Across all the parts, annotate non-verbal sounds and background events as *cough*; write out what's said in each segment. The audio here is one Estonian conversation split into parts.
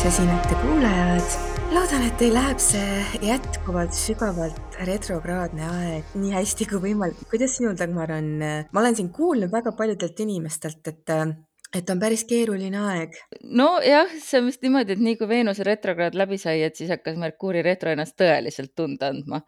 jaagisesinete kuulajad, loodan, et teil läheb see jätkuvalt sügavalt retrokraadne aeg nii hästi kui võimalik. kuidas sinul, Dagmar, on? ma olen siin kuulnud väga paljudelt inimestelt, et et on päris keeruline aeg. nojah, see on vist niimoodi, et nii kui Veenuse retrokraad läbi sai, et siis hakkas Merkuuri retro ennast tõeliselt tunda andma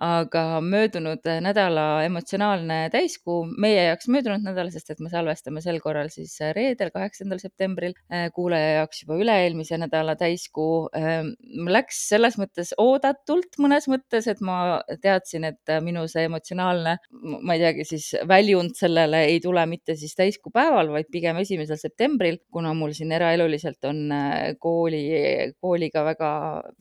aga möödunud nädala emotsionaalne täiskuu, meie jaoks möödunud nädal, sest et me salvestame sel korral siis reedel, kaheksandal septembril, äh, kuulaja jaoks juba üle-eelmise nädala täiskuu, ähm, läks selles mõttes oodatult mõnes mõttes, et ma teadsin, et minu see emotsionaalne, ma ei teagi siis väljund sellele ei tule mitte siis täiskuu päeval, vaid pigem esimesel septembril, kuna mul siin eraeluliselt on äh, kooli, kooliga väga,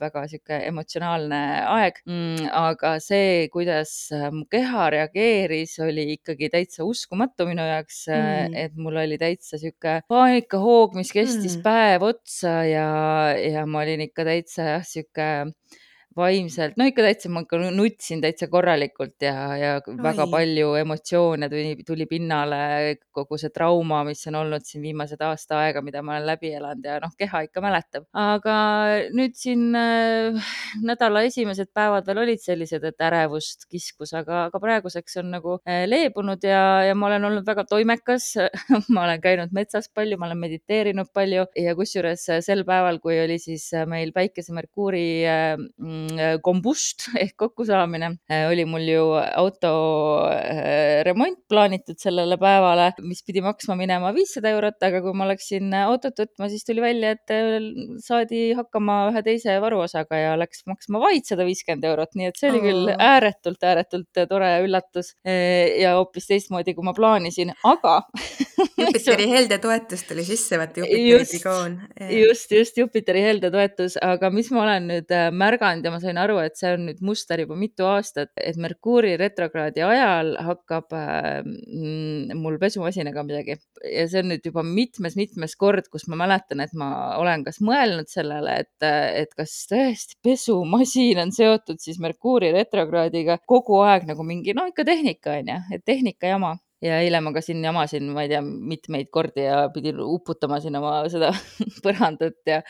väga sihuke emotsionaalne aeg. Mm, aga see, kuidas äh, mu keha reageeris, oli ikkagi täitsa uskumatu minu jaoks mm., et mul oli täitsa sihuke paanikahoog, mis kestis mm. päev otsa ja, ja ma olin ikka täitsa jah, sihuke vaimselt, no ikka täitsa, ma ikka nutsin täitsa korralikult ja, ja Oi. väga palju emotsioone tuli, tuli pinnale, kogu see trauma, mis on olnud siin viimased aasta aega, mida ma olen läbi elanud ja noh, keha ikka mäletab. aga nüüd siin äh, nädala esimesed päevad veel olid sellised, et ärevust kiskus, aga, aga praeguseks on nagu äh, leebunud ja, ja ma olen olnud väga toimekas *laughs* ma olen käinud metsas palju, ma olen mediteerinud palju ja kusjuures sel päeval, kui oli siis meil Päikese Merkuuri äh, Mm, kombust *laughs* ehk kokkusaamine. Äh, oli mul ju auto äh, remont plaanitud sellele päevale, mis pidi maksma minema viissada eurot, aga kui ma läksin autot võtma, siis tuli välja, et äh, saadi hakkama ühe teise varuosaga ja läks maksma vaid sada viiskümmend eurot, nii et see oli küll ääretult, ääretult tore üllatus ja hoopis teistmoodi, kui ma plaanisin, aga *laughs* Jupiteri helde toetus tuli sisse, vaata Jupiteri trigoon. just, just Jupiteri helde toetus, aga mis ma olen nüüd märganud ja ma sain aru, et see on nüüd muster juba mitu aastat, et Merkuuri retrokraadi ajal hakkab äh, mul pesumasinaga midagi. Ja see on nüüd juba mitmes-mitmes kord, kus ma mäletan, et ma olen kas mõelnud sellele, et, et kas tõesti pesumasin on seotud siis Merkuuri retrokraadiga kogu aeg nagu mingi, no ikka tehnika on ju, et tehnika jama ja eile ma ka siin jamasin, ma ei tea, mitmeid kordi ja pidin uputama siin oma *laughs* seda põrandat ja,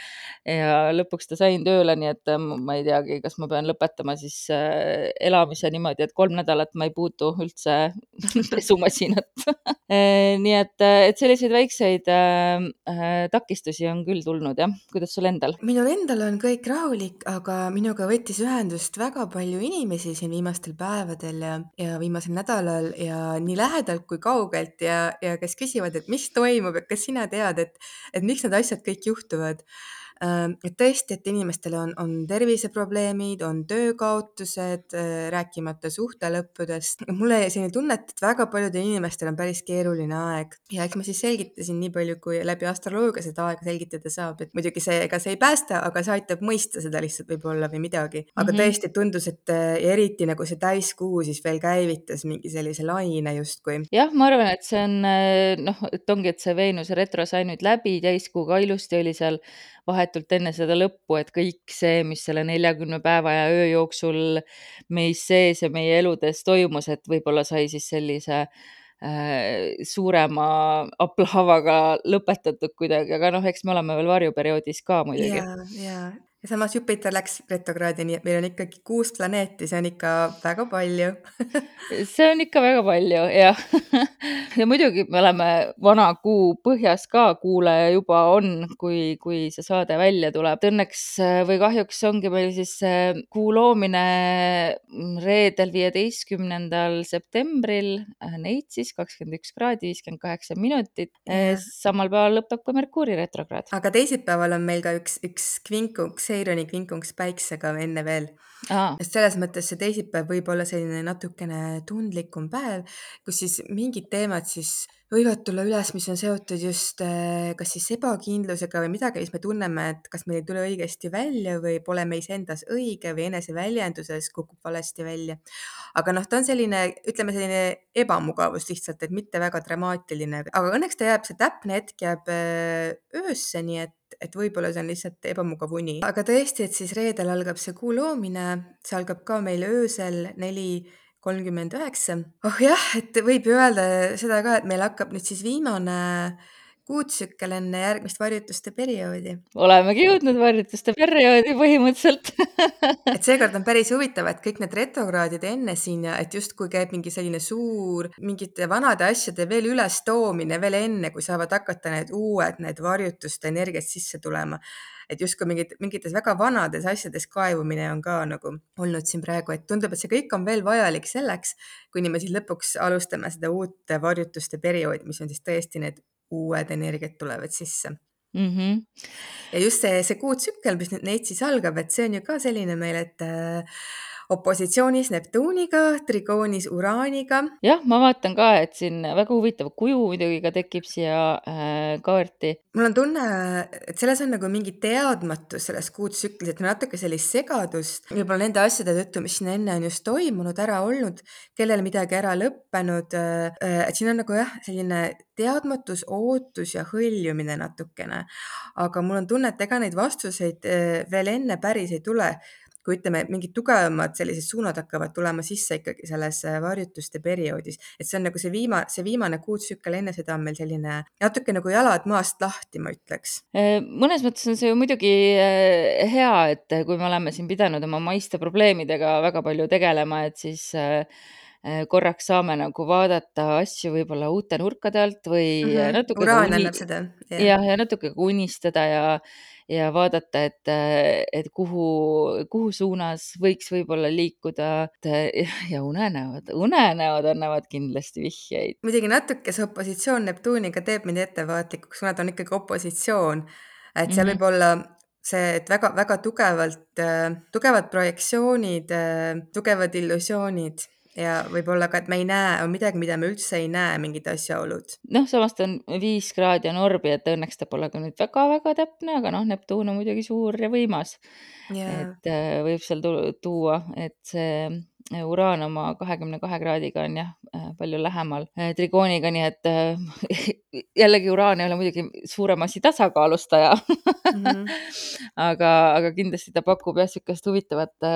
ja lõpuks ta sain tööle, nii et ma ei teagi, kas ma pean lõpetama siis äh, elamise niimoodi, et kolm nädalat ma ei puutu üldse *laughs* pesumasinat *laughs* äh, nii et, et selliseid väikseid äh, äh, takistusi on küll tulnud jah. kuidas sul endal? minul endal on kõik rahulik, aga minuga võttis ühendust väga palju inimesi siin viimastel päevadel ja, ja viimasel nädalal ja nii lähedal lähedalt kui kaugelt ja, ja kes küsivad, et mis toimub, et kas sina tead, et, et miks need asjad kõik juhtuvad et tõesti, et inimestel on, on terviseprobleemid, on töökaotused, äh, rääkimata suhte lõppudest. mulle jäi selline tunne, et väga paljudel inimestel on päris keeruline aeg ja eks ma siis selgitasin nii palju, kui läbi astroloogia seda aega selgitada saab, et muidugi see, ega see ei päästa, aga see aitab mõista seda lihtsalt võib-olla või midagi. aga mm -hmm. tõesti tundus, et äh, eriti nagu see täiskuu siis veel käivitas mingi sellise laine justkui. jah, ma arvan, et see on noh, et ongi, et see Veenuse retro sai nüüd läbi, täiskuuga ilusti oli seal vahetult enne seda lõppu, et kõik see, mis selle neljakümne päeva ja öö jooksul meis sees ja meie eludes toimus, et võib-olla sai siis sellise äh, suurema aplahavaga lõpetatud kuidagi, aga noh, eks me oleme veel varjuperioodis ka muidugi. ja, ja ja samas Jupiter läks retrokraadi, nii et meil on ikkagi kuus planeeti, see on ikka väga palju *laughs* see on ikka väga palju jah *laughs* ja muidugi me oleme vana kuu põhjas ka, kuulaja juba on, kui, kui see saade välja tuleb. Õnneks või kahjuks ongi meil siis kuu loomine reedel, viieteistkümnendal septembril, Neitsis kakskümmend üks kraadi, viiskümmend kaheksa minutit. samal päeval lõpeb ka Merkuuri retrokraad. aga teisipäeval on meil ka üks, üks kvinkuks Seironi kinkungs päiksega enne veel. sest selles mõttes see teisipäev võib olla selline natukene tundlikum päev, kus siis mingid teemad siis võivad tulla üles, mis on seotud just äh, kas siis ebakindlusega või midagi, mis me tunneme, et kas meil ei tule õigesti välja või pole meis endas õige või eneseväljenduses kukub valesti välja. aga noh, ta on selline, ütleme selline ebamugavus lihtsalt, et mitte väga dramaatiline, aga õnneks ta jääb, see täpne hetk jääb äh, öösse, nii et et võib-olla see on lihtsalt ebamugav uni. aga tõesti, et siis reedel algab see kuu loomine, see algab ka meil öösel neli kolmkümmend üheksa. oh jah, et võib ju öelda seda ka, et meil hakkab nüüd siis viimane kuutsükkel enne järgmist varjutuste perioodi. olemegi jõudnud varjutuste perioodi põhimõtteliselt. *laughs* Et seekord on päris huvitav, et kõik need retrokraadid enne siin ja et justkui käib mingi selline suur mingite vanade asjade veel ülestoomine veel enne, kui saavad hakata need uued, need varjutuste energiat sisse tulema. Et justkui mingid, mingites väga vanades asjades kaevumine on ka nagu olnud siin praegu, et tundub, et see kõik on veel vajalik selleks, kuni me siis lõpuks alustame seda uut varjutuste perioodi, mis on siis tõesti need uued energiat tulevad sisse mm. -hmm. ja just see, see kuutsükkel, mis nüüd Neitsis algab, et see on ju ka selline meil, et äh, opositsioonis Neptuniga, trigoonis Uraaniga. jah, ma vaatan ka, et siin väga huvitav kuju muidugi ka tekib siia äh, kaarti. mul on tunne, et selles on nagu mingi teadmatus selles kuutsüklis, et natuke sellist segadust, võib-olla nende asjade tõttu, mis siin enne on just toimunud, ära olnud, kellel midagi ära lõppenud. Äh, et siin on nagu jah, selline teadmatus, ootus ja hõljumine natukene. aga mul on tunne, et ega neid vastuseid äh, veel enne päris ei tule kui ütleme, mingid tugevamad sellised suunad hakkavad tulema sisse ikkagi selles äh, varjutuste perioodis, et see on nagu see viimane, see viimane kuutsükkel, enne seda on meil selline natuke nagu jalad maast lahti, ma ütleks. Äh, mõnes mõttes on see ju muidugi äh, hea, et kui me oleme siin pidanud oma maiste probleemidega väga palju tegelema, et siis korraks saame nagu vaadata asju võib-olla uute nurkade alt või mm -hmm. natuke uraan annab seda. jah, ja natuke ka unistada ja ja vaadata, et, et kuhu, kuhu suunas võiks võib-olla liikuda ja unenäod, unenäod annavad kindlasti vihjeid. muidugi natuke see opositsioon Neptuniga teeb mind ettevaatlikuks, kuna ta on ikkagi opositsioon, et seal mm -hmm. võib olla see, et väga-väga tugevalt, tugevad projektsioonid, tugevad illusioonid ja võib-olla ka, et me ei näe, on midagi, mida me üldse ei näe, mingid asjaolud. noh, samas ta on viis kraadi on orbi, et õnneks ta pole ka nüüd väga-väga täpne, aga noh, Neptuun on muidugi suur ja võimas yeah.. et äh, võib seal tuua, et see uraan oma kahekümne kahe kraadiga on jah, äh, palju lähemal trigooniga, nii et *laughs* jällegi uraan ei ole muidugi suure massi tasakaalustaja mm. -hmm. *laughs* aga, aga kindlasti ta pakub jah, niisugust huvitavat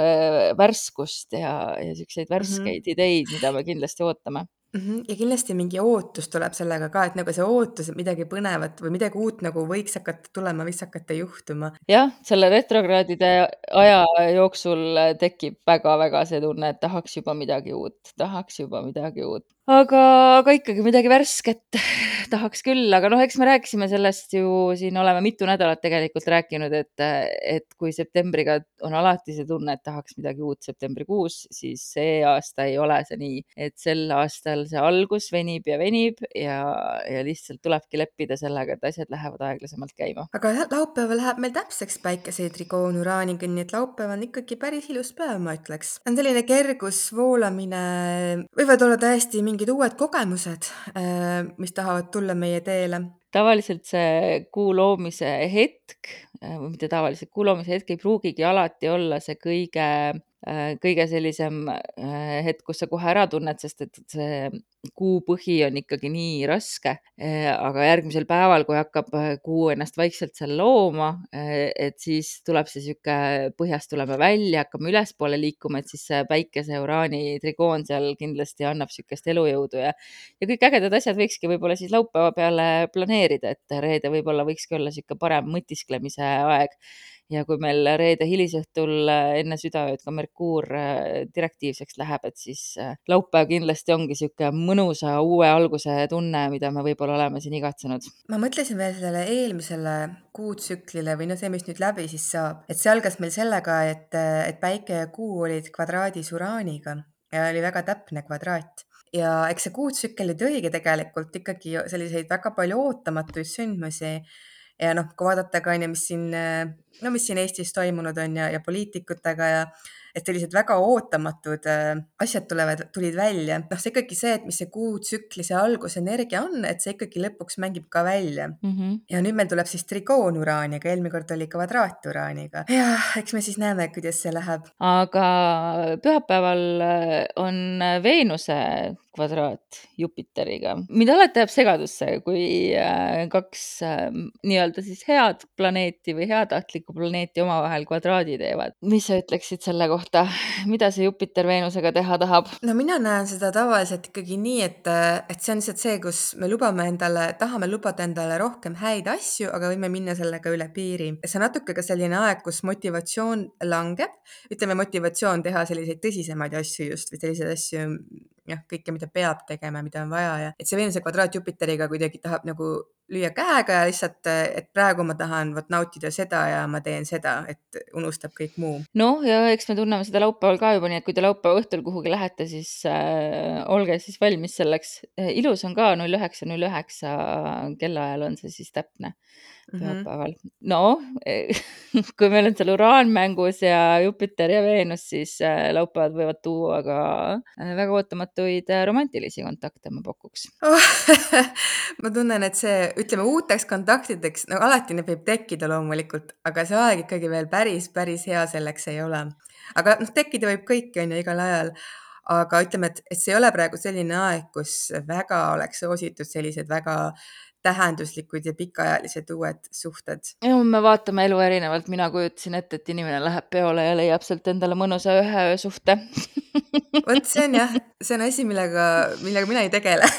värskust ja, ja niisuguseid mhm. värskeid mm -hmm. ideid, mida me kindlasti ootame -hmm. ja kindlasti mingi ootus tuleb sellega ka, et nagu see ootus, et midagi põnevat või midagi uut nagu võiks hakata tulema, võiks hakata juhtuma. jah, selle retrokraadide aja jooksul tekib väga-väga see tunne, et tahaks juba midagi uut, tahaks juba midagi uut aga, aga ikkagi midagi värsket *laughs* tahaks küll, aga noh, eks me rääkisime sellest ju siin oleme mitu nädalat tegelikult rääkinud, et, et kui septembriga on alati see tunne, et tahaks midagi uut septembrikuus, siis see aasta ei ole see nii, et sel aastal see algus venib ja venib ja, ja lihtsalt tulebki leppida sellega, et asjad lähevad aeglasemalt käima. aga jah, laupäeval läheb meil täpseks päikese trigoon uraaniga, nii et laupäev on ikkagi päris ilus päev, ma ütleks. on selline kergus, voolamine, võivad olla täiesti mingi mingid uued kogemused, äh, mis tahavad tulla meie teele? tavaliselt see kuu loomise hetk äh, või mitte tavaliselt, kuu loomise hetk ei pruugigi alati olla see kõige kõige sellisem äh, hetk, kus sa kohe ära tunned, sest et see kuu põhi on ikkagi nii raske. Äh, aga järgmisel päeval, kui hakkab kuu ennast vaikselt seal looma, et siis tuleb see sihuke, põhjast tuleme välja, hakkame ülespoole liikuma, et siis see päikese uraani trigoon seal kindlasti annab sihukest elujõudu ja, ja kõik ägedad asjad võikski võib-olla siis laupäeva peale planeerida, et reede võib-olla võikski olla sihuke parem mõtisklemise aeg ja kui meil reede hilisõhtul äh, enne südaööd ka Merkuur äh, direktiivseks läheb, et siis äh, laupäev kindlasti ongi niisugune mõnusa uue alguse tunne, mida me võib-olla oleme siin igatsenud. ma mõtlesin veel sellele eelmisele kuutsüklile või no see, mis nüüd läbi siis saab, et see algas meil sellega, et, et päike ja kuu olid kvadraadis uraaniga ja oli väga täpne kvadraat ja eks see kuutsükkel tõigi tegelikult ikkagi selliseid väga palju ootamatuid sündmusi ja noh, kui vaadata ka onju, mis siin, no mis siin Eestis toimunud on ja, ja poliitikutega ja et sellised väga ootamatud äh, asjad tulevad, tulid välja. noh, see ikkagi see, et mis see kuutsükli see algusenergia on, et see ikkagi lõpuks mängib ka välja mm. -hmm. ja nüüd meil tuleb siis trigoon uraaniga, eelmine kord oli kvadraat uraaniga. jah, eks me siis näeme, kuidas see läheb. aga pühapäeval äh, on Veenuse kvadraat Jupiteriga. mind alati ajab segadusse, kui äh, kaks äh, nii-öelda siis head planeeti või heatahtlikku planeeti omavahel kvadraadi teevad. mis sa ütleksid selle kohta, mida see Jupiter Veenusega teha tahab? no mina näen seda tavaliselt ikkagi nii, et, et see on lihtsalt see, kus me lubame endale, tahame lubada endale rohkem häid asju, aga võime minna sellega üle piiri. see on natuke ka selline aeg, kus motivatsioon langeb, ütleme motivatsioon teha selliseid tõsisemaid asju just või selliseid asju, jah, kõike, mida peab tegema, mida on vaja ja et see Veenuse kvadraat Jupiteriga kuidagi tahab nagu lüüa käega ja lihtsalt, et praegu ma tahan vot nautida seda ja ma teen seda, et unustab kõik muu. noh, ja eks me tunneme seda laupäeval ka juba, nii et kui te laupäeva õhtul kuhugi lähete, siis äh, olge siis valmis selleks. ilus on ka null üheksa, null üheksa kellaajal on see siis täpne Pühapäeval. noh, *laughs* kui meil on seal uraan mängus ja Jupiter ja Veenus, siis äh, laupäevad võivad tuua ka äh, väga ootamatuid äh, romantilisi kontakte, ma pakuks oh, *laughs* ma tunnen, et see, ütleme uuteks kontaktideks, no alati neid võib tekkida loomulikult, aga see aeg ikkagi veel päris, päris hea selleks ei ole. aga noh, tekkida võib kõike, on ju, igal ajal. aga ütleme, et, et see ei ole praegu selline aeg, kus väga oleks soositud sellised väga tähenduslikud ja pikaajalised uued suhted. ja me vaatame elu erinevalt, mina kujutasin ette, et inimene läheb peole ja leiab sealt endale mõnusa ühe öö suhte *laughs* vot see on jah, see on asi, millega, millega mina ei tegele *laughs*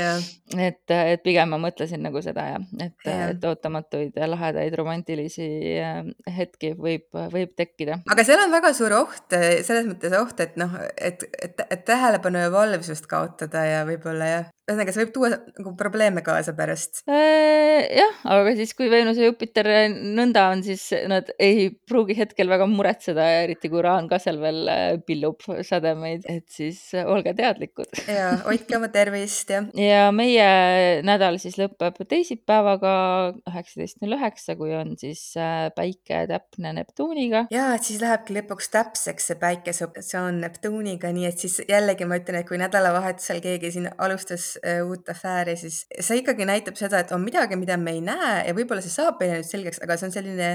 jah. et, et pigem ma mõtlesin nagu seda jah, et, et ootamatuid ja lahedaid romantilisi äh, hetki võib, võib tekkida. aga seal on väga suur oht, selles mõttes oht, et noh, et, et, et tähelepanu ja valvsust kaotada ja võib-olla jah, ühesõnaga, see võib tuua nagu probleeme kaasa pärast. Äh, jah, aga siis, kui Veenus ja Jupiter nõnda on, siis nad ei pruugi hetkel väga muretseda, eriti kui Uraan ka seal veel äh, pillub sädemeid, et siis olge teadlikud. ja hoidke oma tervist ja. ja meie nädal siis lõpeb teisipäevaga üheksateist null üheksa, kui on siis äh, päike täpne Neptuuniga. ja, et siis lähebki lõpuks täpseks see päikeseoptsioon Neptuuniga, nii et siis jällegi ma ütlen, et kui nädalavahetusel keegi siin alustas uut afääri, siis see ikkagi näitab seda, et on midagi, mida me ei näe ja võib-olla see saab meile nüüd selgeks, aga see on selline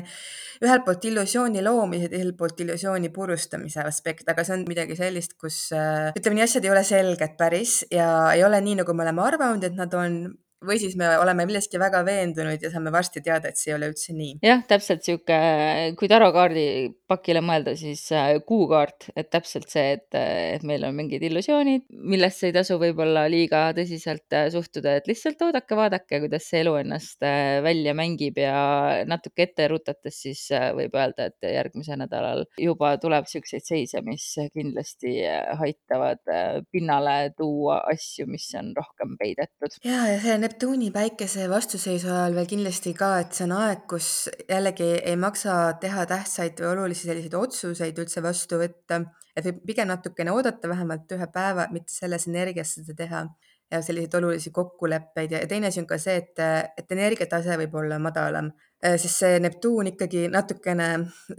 ühelt poolt illusiooni loomise, teiselt poolt illusiooni purustamise aspekt, aga see on midagi sellist, kus äh, ütleme nii, asjad ei ole selged päris ja ei ole nii, nagu me oleme arvanud, et nad on või siis me oleme milleski väga veendunud ja saame varsti teada, et see ei ole üldse nii. jah, täpselt sihuke, kui tarokaardi pakile mõelda, siis äh, kuukaart, et täpselt see, et, et meil on mingid illusioonid, millesse ei tasu võib-olla liiga tõsiselt äh, suhtuda, et lihtsalt oodake, vaadake, kuidas see elu ennast äh, välja mängib ja natuke ette rutates siis võib öelda, et järgmisel nädalal juba tuleb siukseid seise, mis kindlasti aitavad pinnale tuua asju, mis on rohkem peidetud. ja, ja see Neptuuni päikese vastuseisu ajal veel kindlasti ka, et see on aeg, kus jällegi ei maksa teha tähtsaid või olulisi selliseid otsuseid üldse vastu võtta, et võib pigem natukene oodata vähemalt ühe päeva, mitte selles energias seda teha ja selliseid olulisi kokkuleppeid. Ja teine asi on ka see, et, et energiatase võib olla madalam, sest see Neptuun ikkagi natukene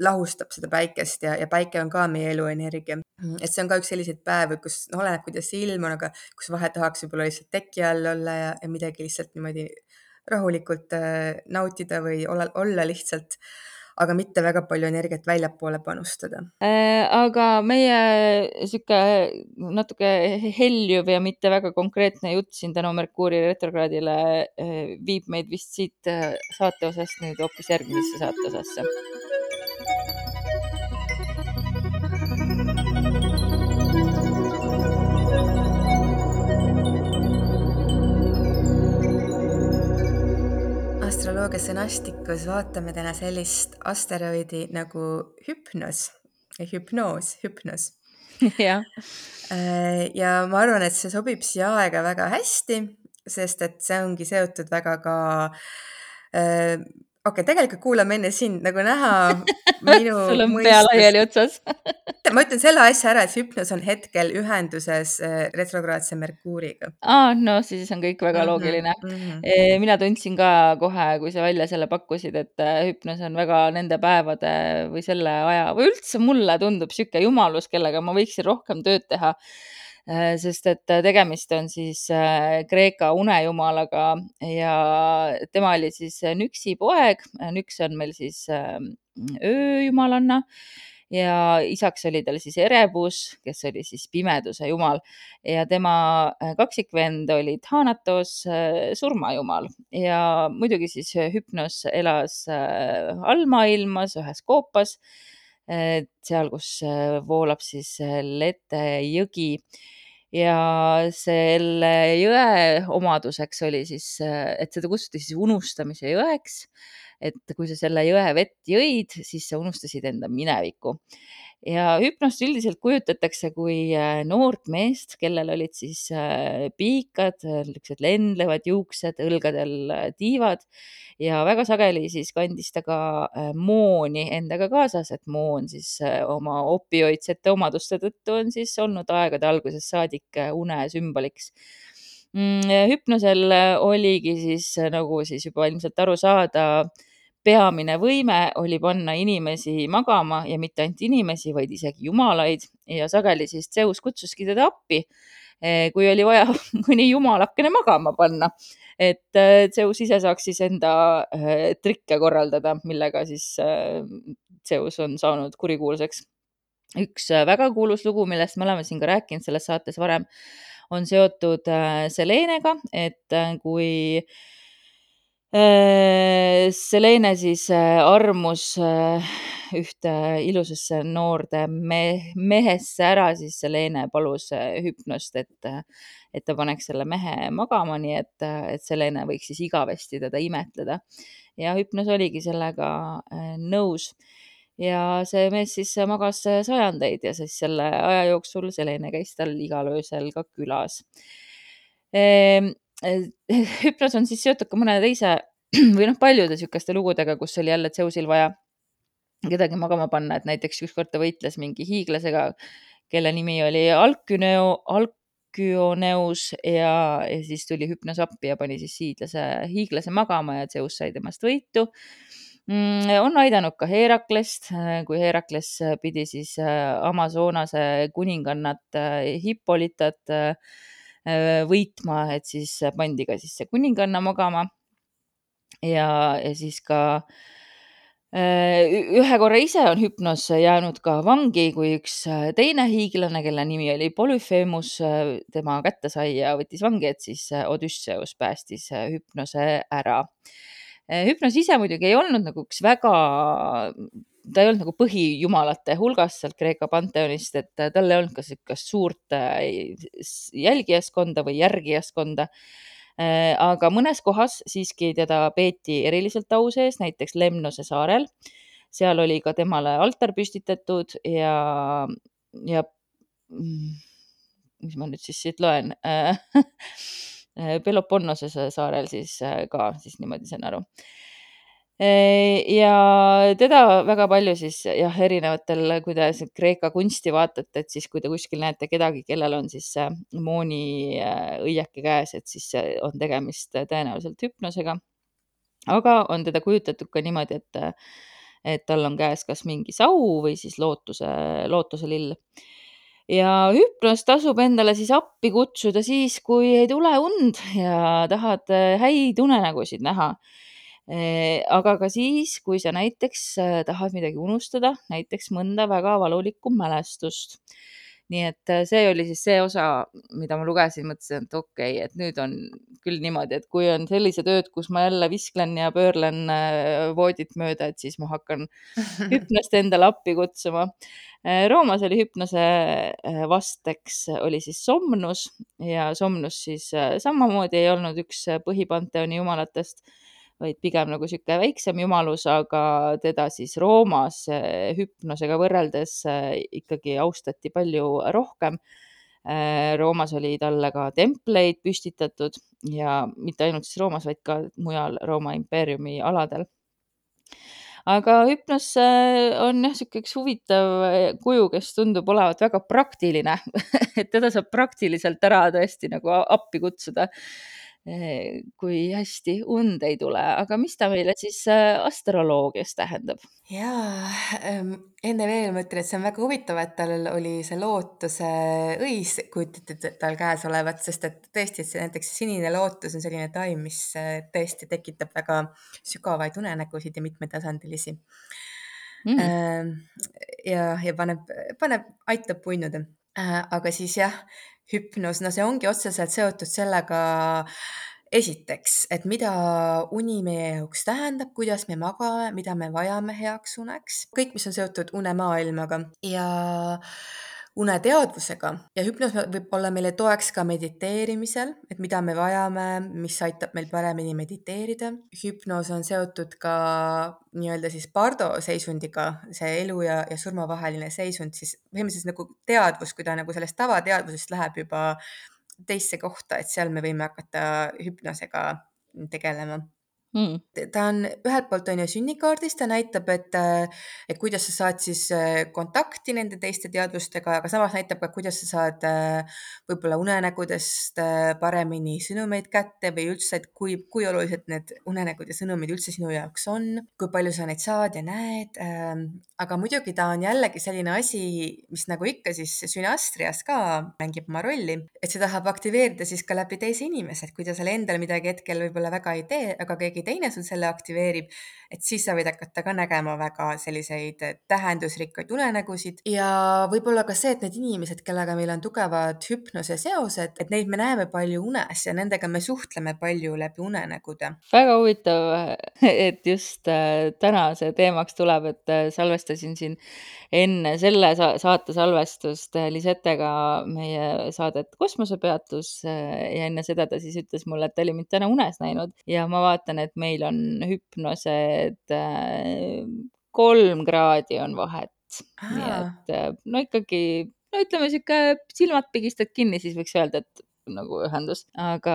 lahustab seda päikest ja, ja päike on ka meie eluenergia. et see on ka üks selliseid päevi, kus noh, oleneb, kuidas ilm on, aga kus vahe tahaks võib-olla lihtsalt teki all olla ja, ja midagi lihtsalt niimoodi rahulikult äh, nautida või olla, olla lihtsalt aga mitte väga palju energiat väljapoole panustada äh,. aga meie sihuke natuke heljuv ja mitte väga konkreetne jutt siin tänu Merkuuri retrokraadile äh, viib meid vist siit äh, saateosast nüüd hoopis järgmisesse saateosasse astroloogia sõnastikus vaatame täna sellist asteroidi nagu hüpnos, hüpnoos, hüpnos. *laughs* jah. Äh, ja ma arvan, et see sobib siia aega väga hästi, sest et see ongi seotud väga ka äh, okei okay,, tegelikult kuulame enne sind, nagu näha *laughs* minu sul on pea laiali otsas *laughs* ma ütlen selle asja ära, et hüpnos on hetkel ühenduses äh, retrokraadse Merkuuriga. aa, no siis on kõik väga -hmm, loogiline mm. -hmm. mina tundsin ka kohe, kui sa välja selle pakkusid, et äh, hüpnos on väga nende päevade või selle aja või üldse mulle tundub sihuke jumalus, kellega ma võiksin rohkem tööd teha sest et äh, tegemist on siis äh, Kreeka unejumalaga ja tema oli siis Nüksi poeg. Nüks on meil siis ööjumalanna ja isaks oli tal siis Erebus, kes oli siis pimeduse jumal. Ja tema kaksikvend oli Thanatos, surmajumal. Ja muidugi siis Hüpnos elas allmaailmas ühes koopas, seal, kus voolab siis Lete jõgi ja selle jõe omaduseks oli siis, et seda kutsuti siis unustamise jõeks et kui sa selle jõe vett jõid, siis sa unustasid enda minevikku. Ja hüpnost üldiselt kujutatakse kui äh, noort meest, kellel olid siis äh, piikad, niisugused lendlevad juuksed, õlgadel äh, tiivad. Ja väga sageli siis kandis ta ka mooni endaga kaasas, et moon siis oma opioidsete omaduste tõttu on siis olnud aegade algusest saadik une sümboliks. Mm, hüpnosel oligi siis nagu siis juba ilmselt aru saada, peamine võime oli panna inimesi magama ja mitte ainult inimesi, vaid isegi jumalaid. Ja sageli siis Zeus kutsuski teda appi, eh, kui oli vaja *laughs* mõni jumalakene magama panna, et eh, Zeus ise saaks siis enda eh, trikke korraldada, millega siis Zeus on saanud kurikuulsaks. üks väga kuulus lugu, millest me oleme siin ka rääkinud selles saates varem, on seotud Selenega, et kui Äh, Selene siis äh, armus äh, ühte ilusasse noorde me mehesse ära, siis Selene palus hüpnost, et, et ta paneks selle mehe magama, nii et, et Selene võiks siis igavesti teda imetleda. ja hüpnos oligi sellega nõus. ja see mees siis magas sajandeid ja siis selle aja jooksul Selene käis tal igal öösel ka külas ehm, *laughs* hüpnos on siis seotud ka mõne teise *clears throat* või noh, paljude niisuguste lugudega, kus oli jälle Zeusil vaja kedagi magama panna, et näiteks ükskord ta võitles mingi hiiglasega, kelle nimi oli Alküneo, Alkyoneus ja, ja siis tuli hüpnos appi ja pani siis hiidlase, hiiglase magama ja Zeus sai temast võitu mm,. on aidanud ka Heraklest, kui Herakles pidi siis äh, Amazonase kuningannat äh, Hippolytat äh, võitma, et siis pandi ka siis see kuninganna magama ja, ja siis ka äh, ühe korra ise on hüpnos jäänud ka vangi, kui üks äh, teine hiiglane, kelle nimi oli Polüphemus, äh, tema kätte sai ja võttis vangi, et siis Odüsseus päästis hüpnose ära. hüpnos ise muidugi ei olnud nagu üks väga, ta ei olnud nagu põhijumalate hulgas sealt Kreeka panteonist, et tal ei olnud ka niisugust suurt jälgijaskonda või järgijaskonda Äh, aga mõnes kohas siiski teda peeti eriliselt au sees, näiteks Lemnose saarel. seal oli ka temale altar püstitatud ja, ja mm, mis ma nüüd siis siit loen *laughs* Peloponnese saarel siis äh, ka, siis niimoodi sain aru ja teda väga palju siis jah, erinevatel, kui te Kreeka kunsti vaatate, et siis kui te kuskil näete kedagi, kellel on siis mooni õieke käes, et siis on tegemist tõenäoliselt hüpnosega. aga on teda kujutatud ka niimoodi, et, et tal on käes kas mingi sau või siis lootuse, lootuselill ja hüpnos tasub endale siis appi kutsuda siis, kui ei tule und ja tahad häid unenägusid näha aga ka siis, kui sa näiteks äh, tahad midagi unustada, näiteks mõnda väga valulikku mälestust. nii et äh, see oli siis see osa, mida ma lugesin, mõtlesin, et okei okay,, et nüüd on küll niimoodi, et kui on sellised ööd, kus ma jälle visklen ja pöörlen äh, voodit mööda, et siis ma hakkan *laughs* hüpnost endale appi kutsuma. Roomas oli hüpnose vasteks oli siis Somnus ja Somnus siis samamoodi ei olnud üks põhipanteoni jumalatest vaid pigem nagu niisugune väiksem jumalus, aga teda siis Roomas eh, hüpnosega võrreldes eh, ikkagi austati palju rohkem. Eh, Roomas oli talle ka templeid püstitatud ja mitte ainult siis Roomas, vaid ka mujal Rooma impeeriumi aladel. Aga hüpnos on jah, niisugune üks huvitav kuju, kes tundub olevat väga praktiline. *laughs* Et teda saab praktiliselt ära tõesti nagu appi kutsuda kui hästi und ei tule, aga mis ta meile siis äh, astroloogias tähendab? jaa ähm,, enne veel ma ütlen, et see on väga huvitav, et tal oli see lootuse õis kujutati tal käes olevat, sest et tõesti, et see näiteks sinine lootus on selline taim, mis äh, tõesti tekitab väga sügavaid unenägusid ja mitmetasandilisi mm.. ja, ja paneb, paneb, aitab punnuda. aga siis jah, hüpnoos, no see ongi otseselt seotud sellega, esiteks, et mida uni meie jaoks tähendab, kuidas me magame, mida me vajame heaks uneks, kõik, mis on seotud unemaailmaga. Ja uneteadvusega ja hüpnoos võib olla meile toeks ka mediteerimisel, et mida me vajame, mis aitab meil paremini mediteerida. hüpnoos on seotud ka nii-öelda siis pardo seisundiga, see elu ja, ja surma vaheline seisund, siis põhimõtteliselt nagu teadvus, kui ta nagu sellest tavateadvusest läheb juba teisse kohta, et seal me võime hakata hüpnoosega tegelema mm.. ta on ühelt poolt on ju sünnikaardis, ta näitab, et, et kuidas sa saad siis äh, kontakti nende teiste teadvustega, aga samas näitab ka, kuidas sa saad äh, võib-olla unenägudest äh, paremini sõnumeid kätte või üldse, et kui, kui olulised need unenägud ja sõnumid üldse sinu jaoks on, kui palju sa neid saad ja näed. Ähm, aga muidugi ta on jällegi selline asi, mis nagu ikka siis sünastrias ka mängib oma rolli, et see tahab aktiveerida siis ka läbi teise inimese, et kui ta seal endal midagi hetkel võib-olla väga ei tee, aga keegi teine sul selle aktiveerib, et siis sa võid hakata ka nägema väga selliseid tähendusrikkaid unenägusid ja võib-olla ka see, et need inimesed, kellega meil on tugevad hüpnose seosed, et neid me näeme palju unes ja nendega me suhtleme palju läbi unenägude. väga huvitav, et just äh, täna see teemaks tuleb, et äh, salvestasin siin enne selle saate salvestust äh, Lisetega meie saadet Kosmosepeatus ja enne seda ta siis ütles mulle, et ta oli mind täna unes näinud ja ma vaatan, et meil on hüpnosed äh, kolm kraadi on vahet. nii et äh, no ikkagi, no ütleme sihuke silmad pigistad kinni, siis võiks öelda, et nagu ühendus, aga,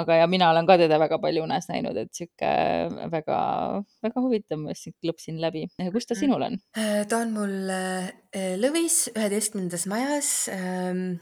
aga ja mina olen ka teda väga palju unes näinud, et sihuke väga, väga huvitav, ma just klõpsin läbi. kus ta sinul on? Äh, ta on mul Lõvis üheteistkümnendas majas ähm,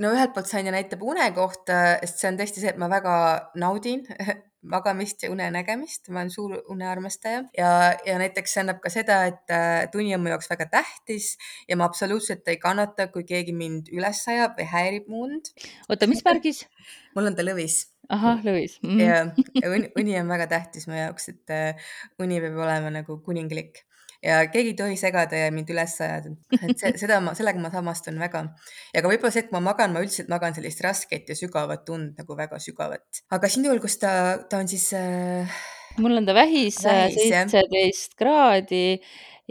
no ühelt poolt on ju näitab une kohta, sest see on tõesti see, et ma väga naudin *laughs* magamist ja unenägemist, ma olen suur unearmastaja ja, ja näiteks see annab ka seda, et, et uni on mu jaoks väga tähtis ja ma absoluutselt ei kannata, kui keegi mind üles ajab või häirib mu und. oota, mis märgis *laughs* mul on ta lõvis. ahah, lõvis mm. -hmm. ja uni, uni on väga tähtis mu jaoks, et uh, uni peab olema nagu kuninglik ja keegi ei tohi segada ja mind üles ajada. et see, seda ma, sellega ma samastun väga. ja ka võib-olla see, et ma magan, ma üldiselt magan sellist rasket ja sügavat und nagu väga sügavat. aga sinul, kus ta, ta on siis äh,? mul on ta vähis seitseteist kraadi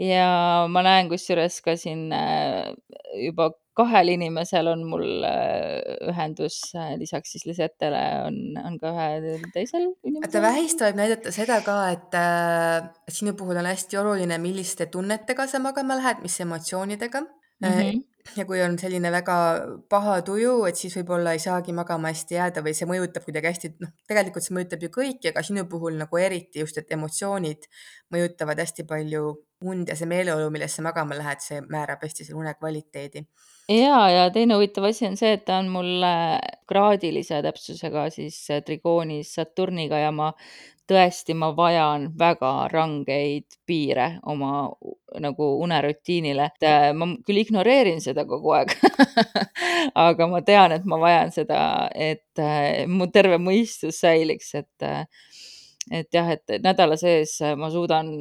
ja ma näen kusjuures ka siin äh, juba kahel inimesel on mul äh, ühendus, äh, lisaks siis Lisetele on, on ka ühel teisel inimesel. vaata vähist võib näidata seda ka, et äh, sinu puhul on hästi oluline, milliste tunnetega sa magama lähed, mis emotsioonidega mm. -hmm ja kui on selline väga paha tuju, et siis võib-olla ei saagi magama hästi jääda või see mõjutab kuidagi hästi, noh, tegelikult see mõjutab ju kõiki, aga sinu puhul nagu eriti just, et emotsioonid mõjutavad hästi palju und ja see meeleolu, milles sa magama lähed, see määrab hästi selle une kvaliteedi. Ja, ja teine huvitav asi on see, et ta on mul kraadilise täpsusega siis trigoonis Saturniga ja ma tõesti, ma vajan väga rangeid piire oma nagu unerutiinile, et äh, ma küll ignoreerin seda kogu aeg *laughs* aga ma tean, et ma vajan seda, et äh, mu terve mõistus säiliks, et äh, et jah, et nädala sees ma suudan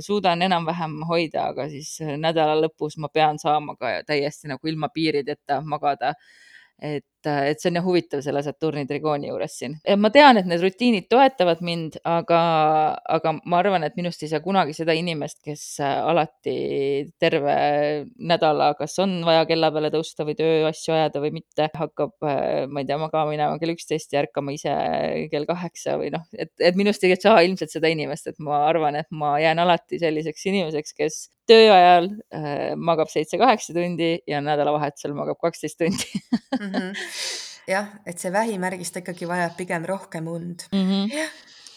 suudan enam-vähem hoida, aga siis nädala lõpus ma pean saama ka täiesti nagu ilma piirideta magada. et et, et see on jah huvitav selle Saturni trigooni juures siin. ma tean, et need rutiinid toetavad mind, aga, aga ma arvan, et minust ei saa kunagi seda inimest, kes alati terve nädala, kas on vaja kella peale tõusta või tööasju ajada või mitte, hakkab, ma ei tea, magama minema kell üksteist ja ärkama ise kell kaheksa või noh, et, et minust ei saa ilmselt seda inimest, et ma arvan, et ma jään alati selliseks inimeseks, kes töö ajal äh, magab seitse-kaheksa tundi ja nädalavahetusel magab kaksteist tundi mm. -hmm jah, et see vähimärgist ikkagi vajab pigem rohkem und mm. -hmm. jah,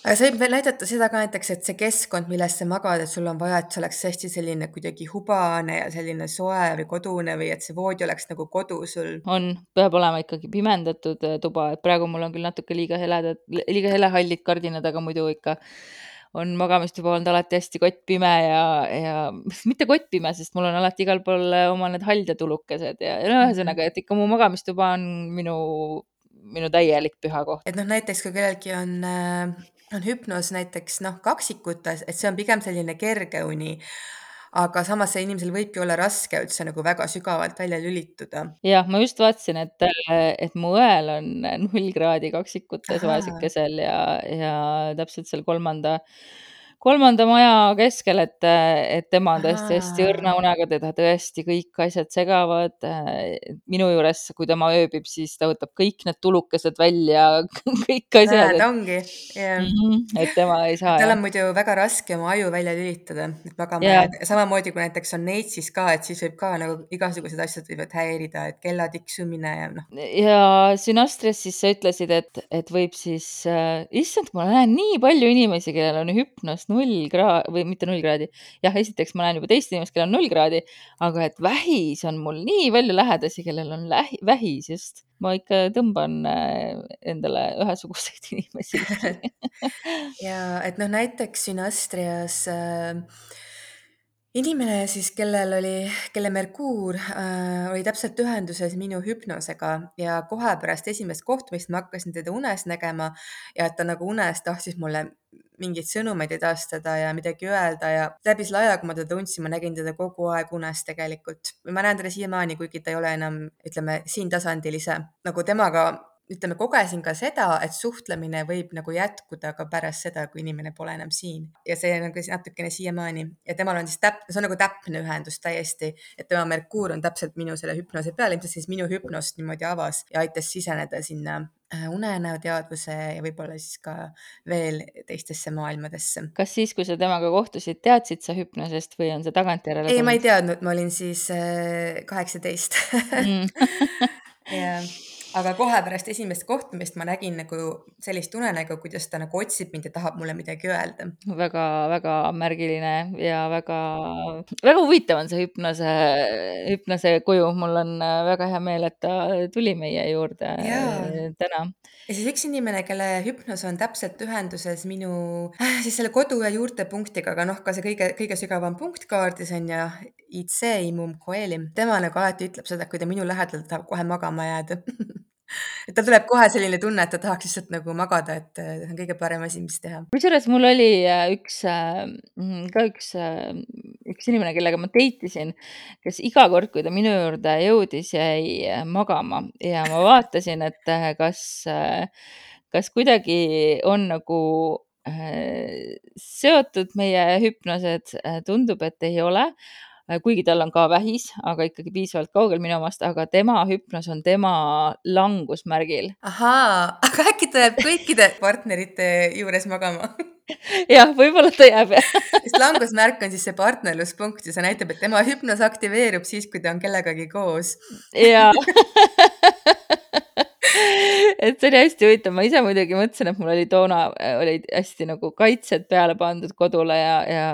aga see võib veel näidata seda ka näiteks, et see keskkond, milles sa magad, et sul on vaja, et see oleks hästi selline kuidagi hubane ja selline soe või kodune või et see voodi oleks nagu kodu sul. on, peab olema ikkagi pimendatud äh, tuba, et praegu mul on küll natuke liiga heledad, liiga helehallid kardinad, aga muidu ikka on magamistuba olnud alati hästi kottpime ja, ja *laughs* mitte kottpime, sest mul on alati igal pool oma need haldjatulukesed ja, ja no ühesõnaga, et ikka mu magamistuba on minu, minu täielik püha koht. et noh, näiteks kui kellelgi on äh, on hüpnoos näiteks noh, kaksikutes, et see on pigem selline kerge uni aga samas see inimesel võibki olla raske üldse nagu väga sügavalt välja lülituda. jah, ma just vaatasin, et, et mu õel on null kraadi kaksikutes vaesekesel ja, ja täpselt seal kolmanda kolmanda maja keskel, et, et tema on tõesti hästi õrna unega, teda tõesti kõik asjad segavad. minu juures, kui tema ööbib, siis ta võtab kõik need tulukesed välja, *laughs* kõik asjad, Näed, ongi, jah. mhm, et tema ei saa tal on muidu väga raske oma aju välja lülitada, et magama Jaa. jääda. samamoodi kui näiteks on NEITSis ka, et siis võib ka nagu igasugused asjad võivad häirida, et kella tiksumine ja noh. ja Synastrias siis sa ütlesid, et, et võib siis äh,, issand, ma näen nii palju inimesi, kellel on hüpnos null kraad või mitte null kraadi. jah, esiteks ma näen juba teist inimest, kellel on null kraadi, aga et vähis on mul nii palju lähedasi, kellel on lähi, vähis just. ma ikka tõmban äh, endale ühesuguseid *laughs* inimesi *laughs* ja et noh, näiteks Synastrias äh, inimene siis, kellel oli, kelle Merkuur äh, oli täpselt ühenduses minu hüpnosega ja kohe pärast esimest kohtumist ma hakkasin teda unes nägema ja et ta nagu unes tahtis mulle mingeid sõnumeid edastada ja midagi öelda ja läbi selle aja, kui ma teda tundsin, ma nägin teda kogu aeg unes tegelikult. ma näen teda siiamaani, kuigi ta ei ole enam, ütleme, siin tasandil ise. nagu temaga ütleme, kogesin ka seda, et suhtlemine võib nagu jätkuda ka pärast seda, kui inimene pole enam siin ja see nagu natukene siiamaani ja temal on siis täp-, see on nagu täpne ühendus täiesti, et tema Merkuur on täpselt minu selle hüpnose peal, ilmselt siis minu hüpnost niimoodi avas ja aitas siseneda sinna unenäoteadvuse ja võib-olla siis ka veel teistesse maailmadesse. kas siis, kui sa temaga kohtusid, teadsid sa hüpnosest või on see tagantjärele ei, ma ei teadnud, ma olin siis kaheksateist mm. *laughs* jah aga kohe pärast esimest kohtumist ma nägin nagu sellist unenägu, kuidas ta nagu otsib mind ja tahab mulle midagi öelda. väga-väga märgiline ja väga, väga huvitav on see hüpnose, hüpnose kuju. mul on väga hea meel, et ta tuli meie juurde Jaa. täna. ja siis üks inimene, kelle hüpnos on täpselt ühenduses minu siis selle kodu ja juurtepunktiga, aga noh, ka see kõige, kõige sügavam punkt kaardis on ja IC Imum Coeli. tema nagu alati ütleb seda, kui ta minu lähedal, ta tahab kohe magama jääda *laughs* *laughs* et tal tuleb kohe selline tunne, et ta tahaks lihtsalt nagu magada, et see on kõige parem asi, mis teha. kusjuures mul oli üks ka üks, üks inimene, kellega ma date isin, kes iga kord, kui ta minu juurde jõudis, jäi magama ja ma vaatasin, et kas, kas kuidagi on nagu seotud meie hüpnosed. tundub, et ei ole kuigi tal on ka vähis, aga ikkagi piisavalt kaugel minu omast, aga tema hüpnos on tema langusmärgil. ahaa, aga äkki ta jääb kõikide partnerite juures magama? *laughs* Jah, võib-olla ta jääb *laughs* sest langusmärk on siis see partnerluspunkt ja see näitab, et tema hüpnos aktiveerub siis, kui ta on kellegagi koos. Jaa *laughs* *laughs* et see oli hästi huvitav, ma ise muidugi mõtlesin, et mul oli toona, olid hästi nagu kaitsed peale pandud kodule ja, ja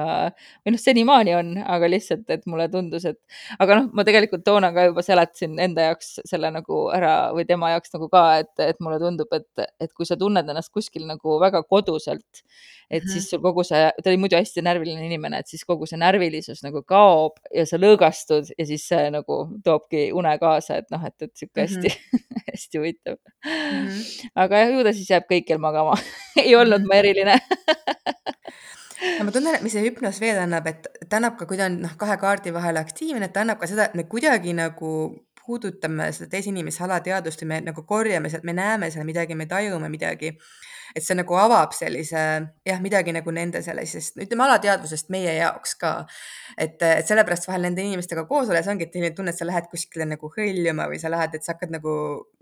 või noh, senimaani on, aga lihtsalt, et mulle tundus, et aga noh, ma tegelikult toona ka juba seletasin enda jaoks selle nagu ära või tema jaoks nagu ka, et, et mulle tundub, et, et kui sa tunned ennast kuskil nagu väga koduselt, et mm -hmm. siis sul kogu see, ta oli muidu hästi närviline inimene, et siis kogu see närvilisus nagu kaob ja sa lõõgastud ja siis see nagu toobki une kaasa, et noh, et, et sihuke hästi mm, *laughs* -hmm. hästi huvitav mm. -hmm. aga ju ta siis jääb kõikjal magama *laughs* ei olnud ma eriline *laughs* no ma tunnen, et mis see hüpnos veel annab, et ta annab ka, kui ta on noh, kahe kaardi vahel aktiivne, et ta annab ka seda, et me kuidagi nagu puudutame seda teise inimese alateadvust või me nagu korjame sealt, me näeme seal midagi, me tajume midagi et see nagu avab sellise jah, midagi nagu nende sellisest, ütleme alateadvusest meie jaoks ka. et, et sellepärast vahel nende inimestega koos olles ongi, selline tunne, et sa lähed kuskile nagu hõljuma või sa lähed, et sa hakkad nagu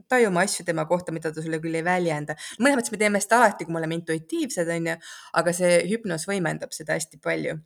tajuma asju tema kohta, mida ta sulle küll ei väljenda. mõnes mõttes me teeme seda alati, kui me oleme intuitiivsed, onju, aga see hüpnoos võimendab seda hästi palju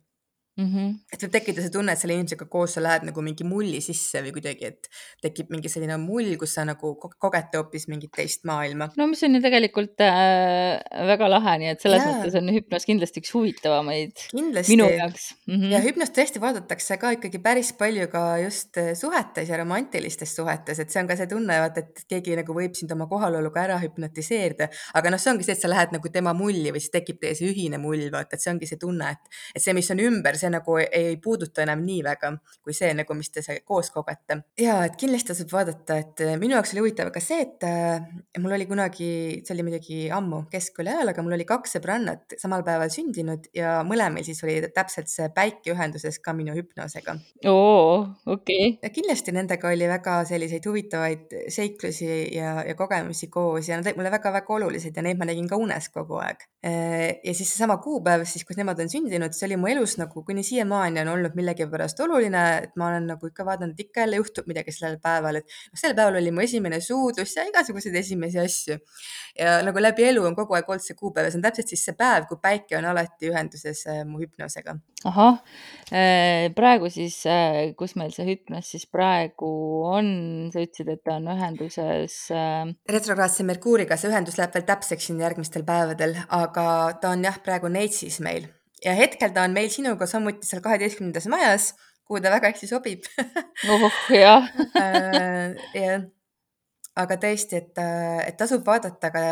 mm. -hmm. et võib tekkida see tunne, et selle inimesega koos sa lähed nagu mingi mulli sisse või kuidagi, et tekib mingi selline mull, kus sa nagu kogete hoopis mingit teist maailma. no mis on ju tegelikult äh, väga lahe, nii et selles Jaa. mõttes on hüpnos kindlasti üks huvitavamaid kindlasti. minu jaoks mm. -hmm. ja hüpnost tõesti vaadatakse ka ikkagi päris palju ka just äh, suhetes ja romantilistes suhetes, et see on ka see tunne, vaata, et keegi nagu võib sind oma kohaloluga ära hüpnotiseerida, aga noh, see ongi see, et sa lähed nagu tema mulli või siis tekib teie see ühine mull, vaata, et see ongi see tunne, et, et see, mis on ümber see nagu ei puuduta enam nii väga kui see nagu, mis te koos kogete. ja et kindlasti tasub vaadata, et minu jaoks oli huvitav ka see, et äh, mul oli kunagi, see oli muidugi ammu keskkooli ajal, aga mul oli kaks sõbrannat samal päeval sündinud ja mõlemal siis oli täpselt see päike ühenduses ka minu hüpnoosega. oo, okei okay.. kindlasti nendega oli väga selliseid huvitavaid seiklusi ja, ja kogemusi koos ja nad olid mulle väga-väga olulised ja neid ma nägin ka unes kogu aeg. Äh, ja siis seesama kuupäev siis, kus nemad on sündinud, see oli mu elus nagu kuni siiamaani on olnud millegipärast oluline, et ma olen nagu ikka vaadanud, ikka jälle juhtub midagi sellel päeval, et noh, sel päeval oli mu esimene suudlus ja igasuguseid esimesi asju. ja nagu läbi elu on kogu aeg olnud see kuupäev ja see on täpselt siis see päev, kui päike on alati ühenduses äh, mu hüpnoosega. ahah, äh, praegu siis, äh, kus meil see hüpnos siis praegu on, sa ütlesid, et ta on ühenduses retrograadse Merkuuriga, see ühendus läheb veel täpseks siin järgmistel päevadel, aga ta on jah, praegu Neitsis meil ja hetkel ta on meil sinuga samuti seal kaheteistkümnendas majas kuhu ta väga hästi sobib. Oh jah. Äh, jah, aga tõesti, et, et tasub vaadata ka,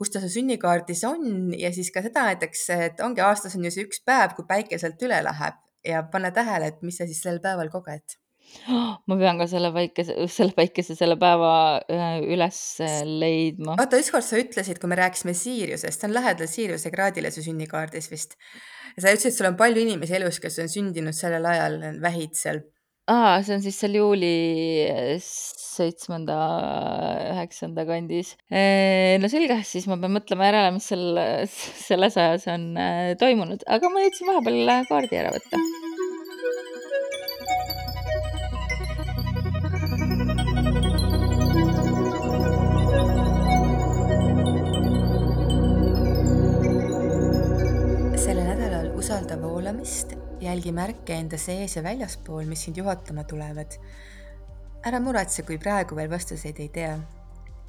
kus ta su sünnikaardis on ja siis ka seda näiteks, et ongi aastas on ju see üks päev, kui päike sealt üle läheb ja pane tähele, et mis sa siis sel päeval koged ma pean ka selle päikese, selle päikese, selle päeva äh, üles leidma. oota, ükskord sa ütlesid, kui me rääkisime Siiriusest, see on lähedal Siiriuse kraadile su sünnikaardis vist sa ütlesid, sul on palju inimesi elus, kes on sündinud sellel ajal, vähid seal. aa, see on siis seal juuli seitsmenda, üheksanda kandis. no selge, siis ma pean mõtlema järele, mis seal *laughs* selles ajas on äh, toimunud, aga ma jõudsin vahepeal kaardi ära võtta voolamist, jälgi märke enda sees ja väljaspool, mis sind juhatama tulevad. ära muretse, kui praegu veel vastuseid ei tea.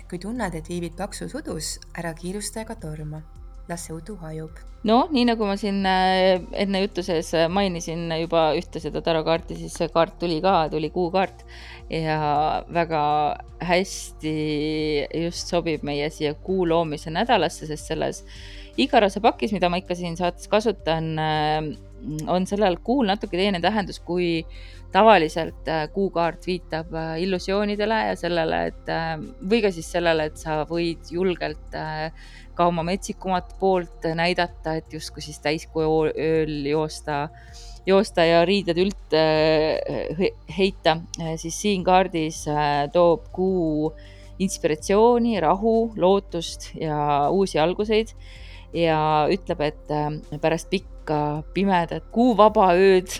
kui tunned, et viibid paksus udus, ära kiirusta ega torma. las see udu hajub. noh, nii nagu ma siin äh, enne jutu sees äh, mainisin juba ühte seda tarokaarti, siis see kaart tuli ka, tuli kuukaart ja väga hästi just sobib meie siia kuu loomise nädalasse, sest selles igarase pakis, mida ma ikka siin saates kasutan, äh, on sellel kuul natuke teine tähendus, kui tavaliselt äh, kuukaart viitab äh, illusioonidele ja sellele, et või ka siis sellele, et sa võid julgelt ka oma metsikumat poolt näidata, et justkui siis täiskuu ööl joosta, joosta ja riided ült heita, siis siin kaardis toob kuu inspiratsiooni, rahu, lootust ja uusi alguseid ja ütleb, et äh, pärast pikka pimedat kuuvaba ööd.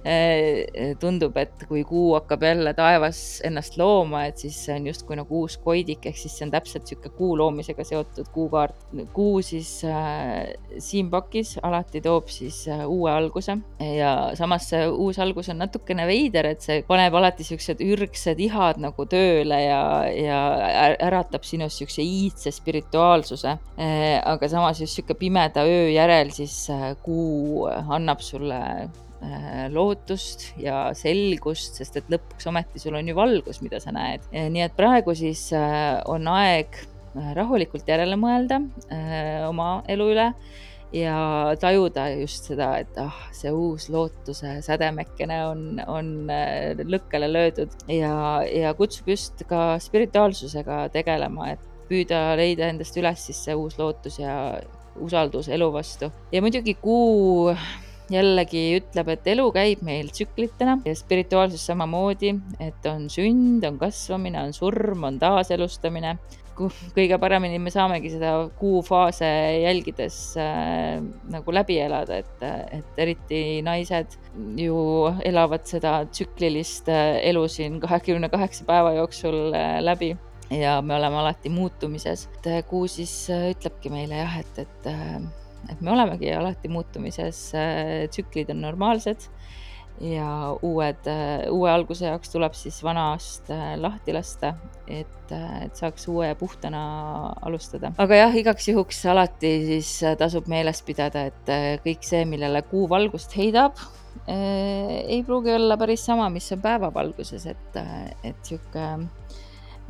Äh, *laughs* tundub, et kui kuu hakkab jälle taevas ennast looma, et siis see on justkui nagu uus koidik, ehk siis see on täpselt niisugune kuu loomisega seotud kuukaart. kuu siis äh, siin pakis alati toob siis äh, uue alguse. Ja samas see uus algus on natukene veider, et see paneb alati niisugused ürgsed ihad nagu tööle ja, ja äratab sinus niisuguse iidse spirituaalsuse. Äh, aga samas just sihuke pimeda öö järel siis kuu annab sulle äh, lootust ja selgust, sest et lõpuks ometi sul on ju valgus, mida sa näed. nii et praegu siis äh, on aeg rahulikult järele mõelda oma elu üle ja tajuda just seda, et ah, see uus lootuse sädemekene on, on lõkkele löödud ja, ja kutsub just ka spirituaalsusega tegelema, et püüda leida endast üles siis see uus lootus ja usaldus elu vastu. ja muidugi kuu jällegi ütleb, et elu käib meil tsüklitena ja spirituaalsus samamoodi, et on sünd, on kasvamine, on surm, on taaselustamine. kõige paremini me saamegi seda kuufaase jälgides äh, nagu läbi elada, et, et eriti naised ju elavad seda tsüklilist äh, elu siin kahekümne kaheksa päeva jooksul äh, läbi ja me oleme alati muutumises. et kuu siis äh, ütlebki meile jah, et, et, äh, et me olemegi alati muutumises, äh, tsüklid on normaalsed ja uued, uue alguse jaoks tuleb siis vanast lahti lasta, et, et saaks uue ja puhtana alustada. aga jah, igaks juhuks alati siis tasub meeles pidada, et kõik see, millele kuu valgust heidab, ei pruugi olla päris sama, mis on päevavalguses, et, et sihuke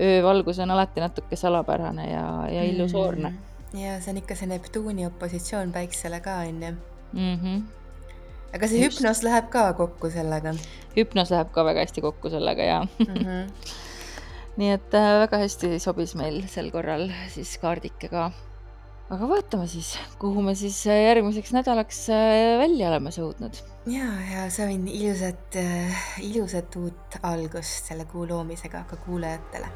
öövalgus on alati natuke salapärane ja, ja illusoorne mm.. ja see on ikka see Neptuuni opositsioon päiksele ka, on ju mm. -hmm. aga see Just. hüpnos läheb ka kokku sellega? hüpnos läheb ka väga hästi kokku sellega ja mm. -hmm. *laughs* nii et äh, väga hästi sobis meil sel korral siis kaardike ka. Aga vaatame siis, kuhu me siis äh, järgmiseks nädalaks äh, välja oleme sõudnud. ja, ja soovin ilusat, ilusat uut algust selle kuu loomisega ka kuulajatele